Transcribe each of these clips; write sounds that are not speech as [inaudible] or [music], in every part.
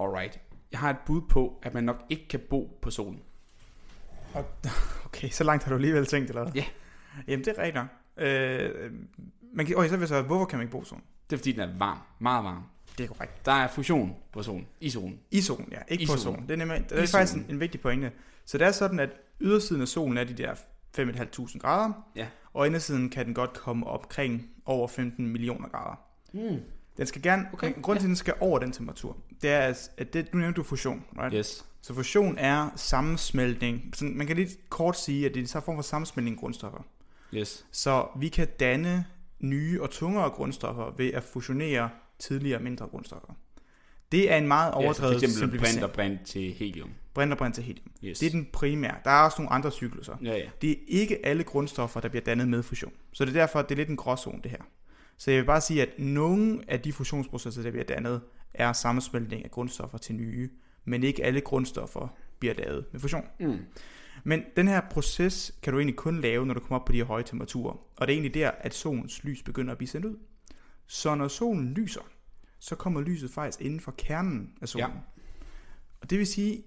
Alright. Jeg har et bud på, at man nok ikke kan bo på solen. [laughs] Okay, så langt har du alligevel tænkt, eller hvad? Ja. Jamen, det er rigtigt nok. Øh, man kan, okay, så vil jeg så, hvorfor kan man ikke bo sådan? Det er fordi, den er varm. Meget varm. Det er korrekt. Der er fusion på solen. I solen. I solen, ja. Ikke I på solen. solen. Det er, nemlig, det er I faktisk en, solen. en vigtig pointe. Så det er sådan, at ydersiden af solen er de der 5.500 grader, Ja. og indersiden kan den godt komme omkring over 15 millioner grader. Mm. Den skal gerne, Okay, grunden til, at den skal over den temperatur, det er, at det, nu nævnte du fusion, right? Yes. Så fusion er sammensmeltning. Sådan, man kan lige kort sige, at det er en form for sammensmeltning af grundstoffer. Yes. Så vi kan danne nye og tungere grundstoffer ved at fusionere tidligere mindre grundstoffer. Det er en meget Ja, så for overdrevet eksempel brint og brint til helium. Brint og brint til helium. Yes. Det er den primære. Der er også nogle andre cykluser. Ja, ja. Det er ikke alle grundstoffer, der bliver dannet med fusion. Så det er derfor, at det er lidt en gråzone, det her. Så jeg vil bare sige, at nogle af de fusionsprocesser, der bliver dannet, er sammensmeltning af grundstoffer til nye, men ikke alle grundstoffer bliver lavet med fusion. Mm. Men den her proces kan du egentlig kun lave, når du kommer op på de her høje temperaturer. Og det er egentlig der, at solens lys begynder at blive sendt ud. Så når solen lyser, så kommer lyset faktisk inden for kernen af solen. Ja. Og det vil sige,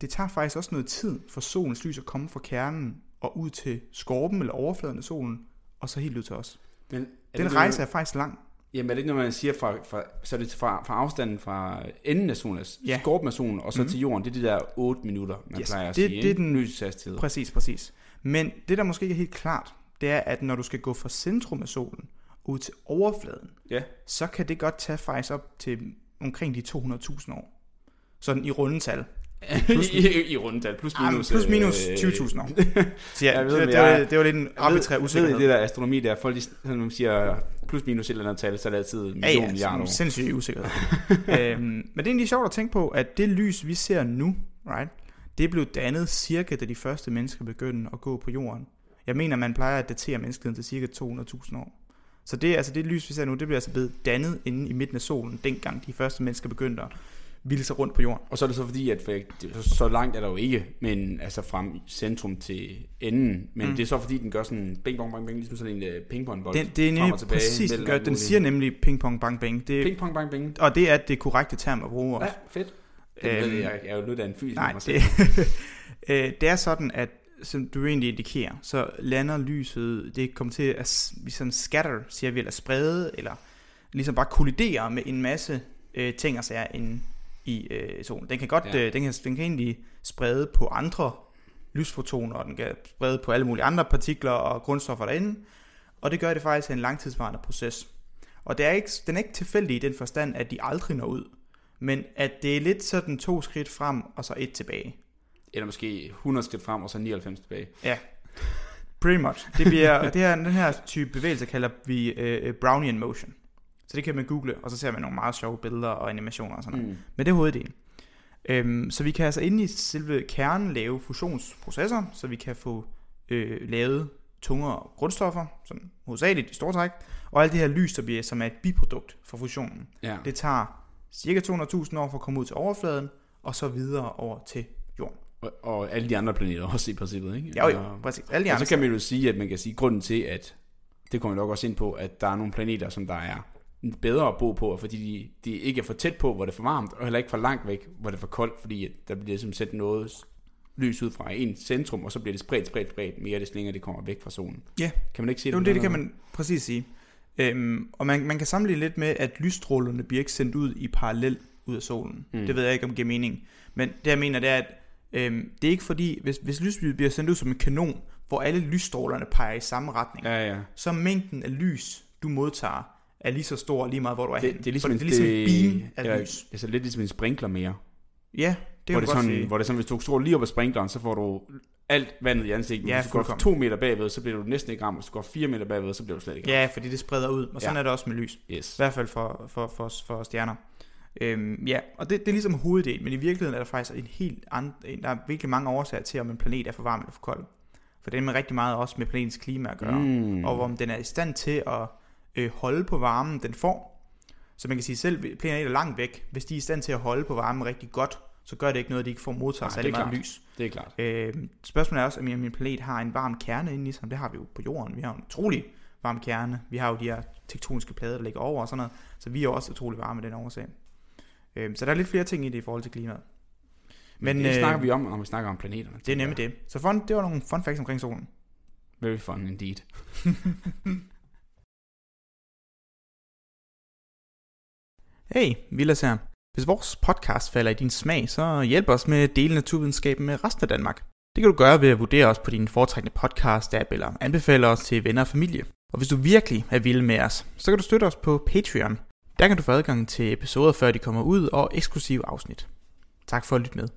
det tager faktisk også noget tid for solens lys at komme fra kernen og ud til skorpen eller overfladen af solen, og så helt ud til os. Men er Den det rejse noget, er faktisk lang. Jamen er det ikke, når man siger, fra, fra, så er det fra, fra afstanden fra enden af solen, altså Ja. skorpen af solen, og så Mhm. til jorden, det er de der 8 minutter, man Yes, plejer at det- sige. det er den- Lyshastighed. Præcis, præcis. Men det, der måske ikke er helt klart, det er, at når du skal gå fra centrum af solen ud til overfladen, Ja. så kan det godt tage faktisk op til omkring de 200.000 år. Sådan i rundetal. Plus- I, i, I rundetal. Plus Ah, minus. plus minus øh, 20.000 år. [laughs] Så ja, Jeg ved, det, det, var, jeg- det var lidt en arbitrær ved, ved I usikkerhed. det der astronomi der, folk når man siger plus minus et eller andet tal, så er det altid Ja, million ja, milliarder sådan år. sindssygt usikkerhed. [laughs] øhm, men det er egentlig sjovt at tænke på, at det lys, vi ser nu, right, det blev dannet cirka, da de første mennesker begyndte at gå på jorden. Jeg mener, man plejer at datere menneskeheden til cirka 200.000 år. Så det, altså det lys, vi ser nu, det bliver altså blevet dannet inde i midten af solen, dengang de første mennesker begyndte at ville sig rundt på jorden. Og så er det så fordi, at for, det, så, langt er der jo ikke, men altså fra centrum til enden. Men Mm. det er så fordi, den gør sådan bing bong bang bang, ligesom sådan en uh, pingpongbold. Den, det er nemlig tilbage præcis, den gør. Den siger nemlig ping pong bang bang. Det, Ping pong bang bang. og det er det korrekte term at bruge også. Ja, fedt. Det Øhm, jeg, jeg er jo lidt af en fysiker Nej, mig det, selv. [laughs] øh, det er sådan, at som du egentlig indikerer, så lander lyset, det kommer til at ligesom scatter, siger vi, eller sprede, eller ligesom bare kollidere med en masse øh, ting og sager inde i øh, solen. Den kan godt, Ja. øh, den, kan, den kan egentlig sprede på andre lysfotoner, og den kan sprede på alle mulige andre partikler og grundstoffer derinde, og det gør det faktisk en langtidsvarende proces. Og det er ikke, den er ikke tilfældig i den forstand, at de aldrig når ud, men at det er lidt sådan to skridt frem, og så et tilbage. Eller måske 100 skridt frem, og så 99 tilbage. Ja, pretty much. Det bliver, det her, den her type bevægelse kalder vi øh, Brownian motion. Så det kan man google, og så ser man nogle meget sjove billeder og animationer og sådan noget. Mm. Men det er hoveddelen. Øhm, så vi kan altså inde i selve kernen lave fusionsprocesser, så vi kan få øh, lavet tungere grundstoffer, sådan hovedsageligt i store træk, og alt det her lys, der bliver, som er et biprodukt fra fusionen. Ja. Det tager cirka 200.000 år for at komme ud til overfladen, og så videre over til jorden. Og, og alle de andre planeter også i princippet, ikke? Ja, jo, Og- præcis. Alle de Og andre så kan man jo sige, at man kan sige, grunden til, at det kommer vi nok også ind på, at der er nogle planeter, som der er bedre at bo på, fordi de, de ikke er for tæt på, hvor det er for varmt, og heller ikke for langt væk, hvor det er for koldt, fordi der bliver ligesom sendt noget lys ud fra en centrum, og så bliver det spredt, spredt, spredt mere, des længere det kommer væk fra solen. Ja. Kan man ikke sige Jo, det? det, det kan man præcis sige. Øhm, og man, man kan sammenligne lidt med, at lysstrålerne bliver ikke sendt ud i parallel ud af solen. Mm. Det ved jeg ikke, om det giver mening. Men det jeg mener, det er, at øhm, det er ikke fordi, hvis, hvis lyset bliver sendt ud som en kanon, hvor alle lysstrålerne peger i samme retning, ja. Ja, så mængden af lys, du modtager, er lige så stor lige meget, hvor du er Det, det er ligesom, For det er ligesom en beam af ja, lys. Det er så lidt ligesom en sprinkler mere. Ja, det hvor, det sådan, sige. hvor det er sådan, hvis du står lige op ad sprinkleren, så får du alt vandet i ansigtet. Ja, hvis du går to meter bagved, så bliver du næsten ikke ramt. Hvis du går fire meter bagved, så bliver du slet ikke ramt. Ja, fordi det spreder ud, og sådan Ja. er det også med lys. Yes. I hvert fald for, for, for, for stjerner. Øhm, ja, og det, det er ligesom hoveddelen, men i virkeligheden er der faktisk en helt anden, der er virkelig mange årsager til, om en planet er for varm eller for kold. For det er med rigtig meget også med planetens klima at gøre, mm. og om den er i stand til at øh, holde på varmen, den får. Så man kan sige selv, planeter er langt væk, hvis de er i stand til at holde på varmen rigtig godt, så gør det ikke noget, at de ikke får modtaget særlig meget lys. Det er klart. Øh, spørgsmålet er også, om min planet har en varm kerne inde i sig. Det har vi jo på jorden. Vi har en utrolig varm kerne. Vi har jo de her tektoniske plader, der ligger over og sådan noget. Så vi er også utrolig varme af den årsag. Øhm, så der er lidt flere ting i det i forhold til klimaet. Men, Men det øh, snakker vi om, når vi snakker om planeterne. det er nemlig det. Så fun, det var nogle fun facts omkring solen. Very fun indeed. [laughs] Hey, Vilas her. Hvis vores podcast falder i din smag, så hjælp os med at dele naturvidenskaben med resten af Danmark. Det kan du gøre ved at vurdere os på din foretrækkende podcast-app eller anbefale os til venner og familie. Og hvis du virkelig er vild med os, så kan du støtte os på Patreon. Der kan du få adgang til episoder, før de kommer ud, og eksklusive afsnit. Tak for at lytte med.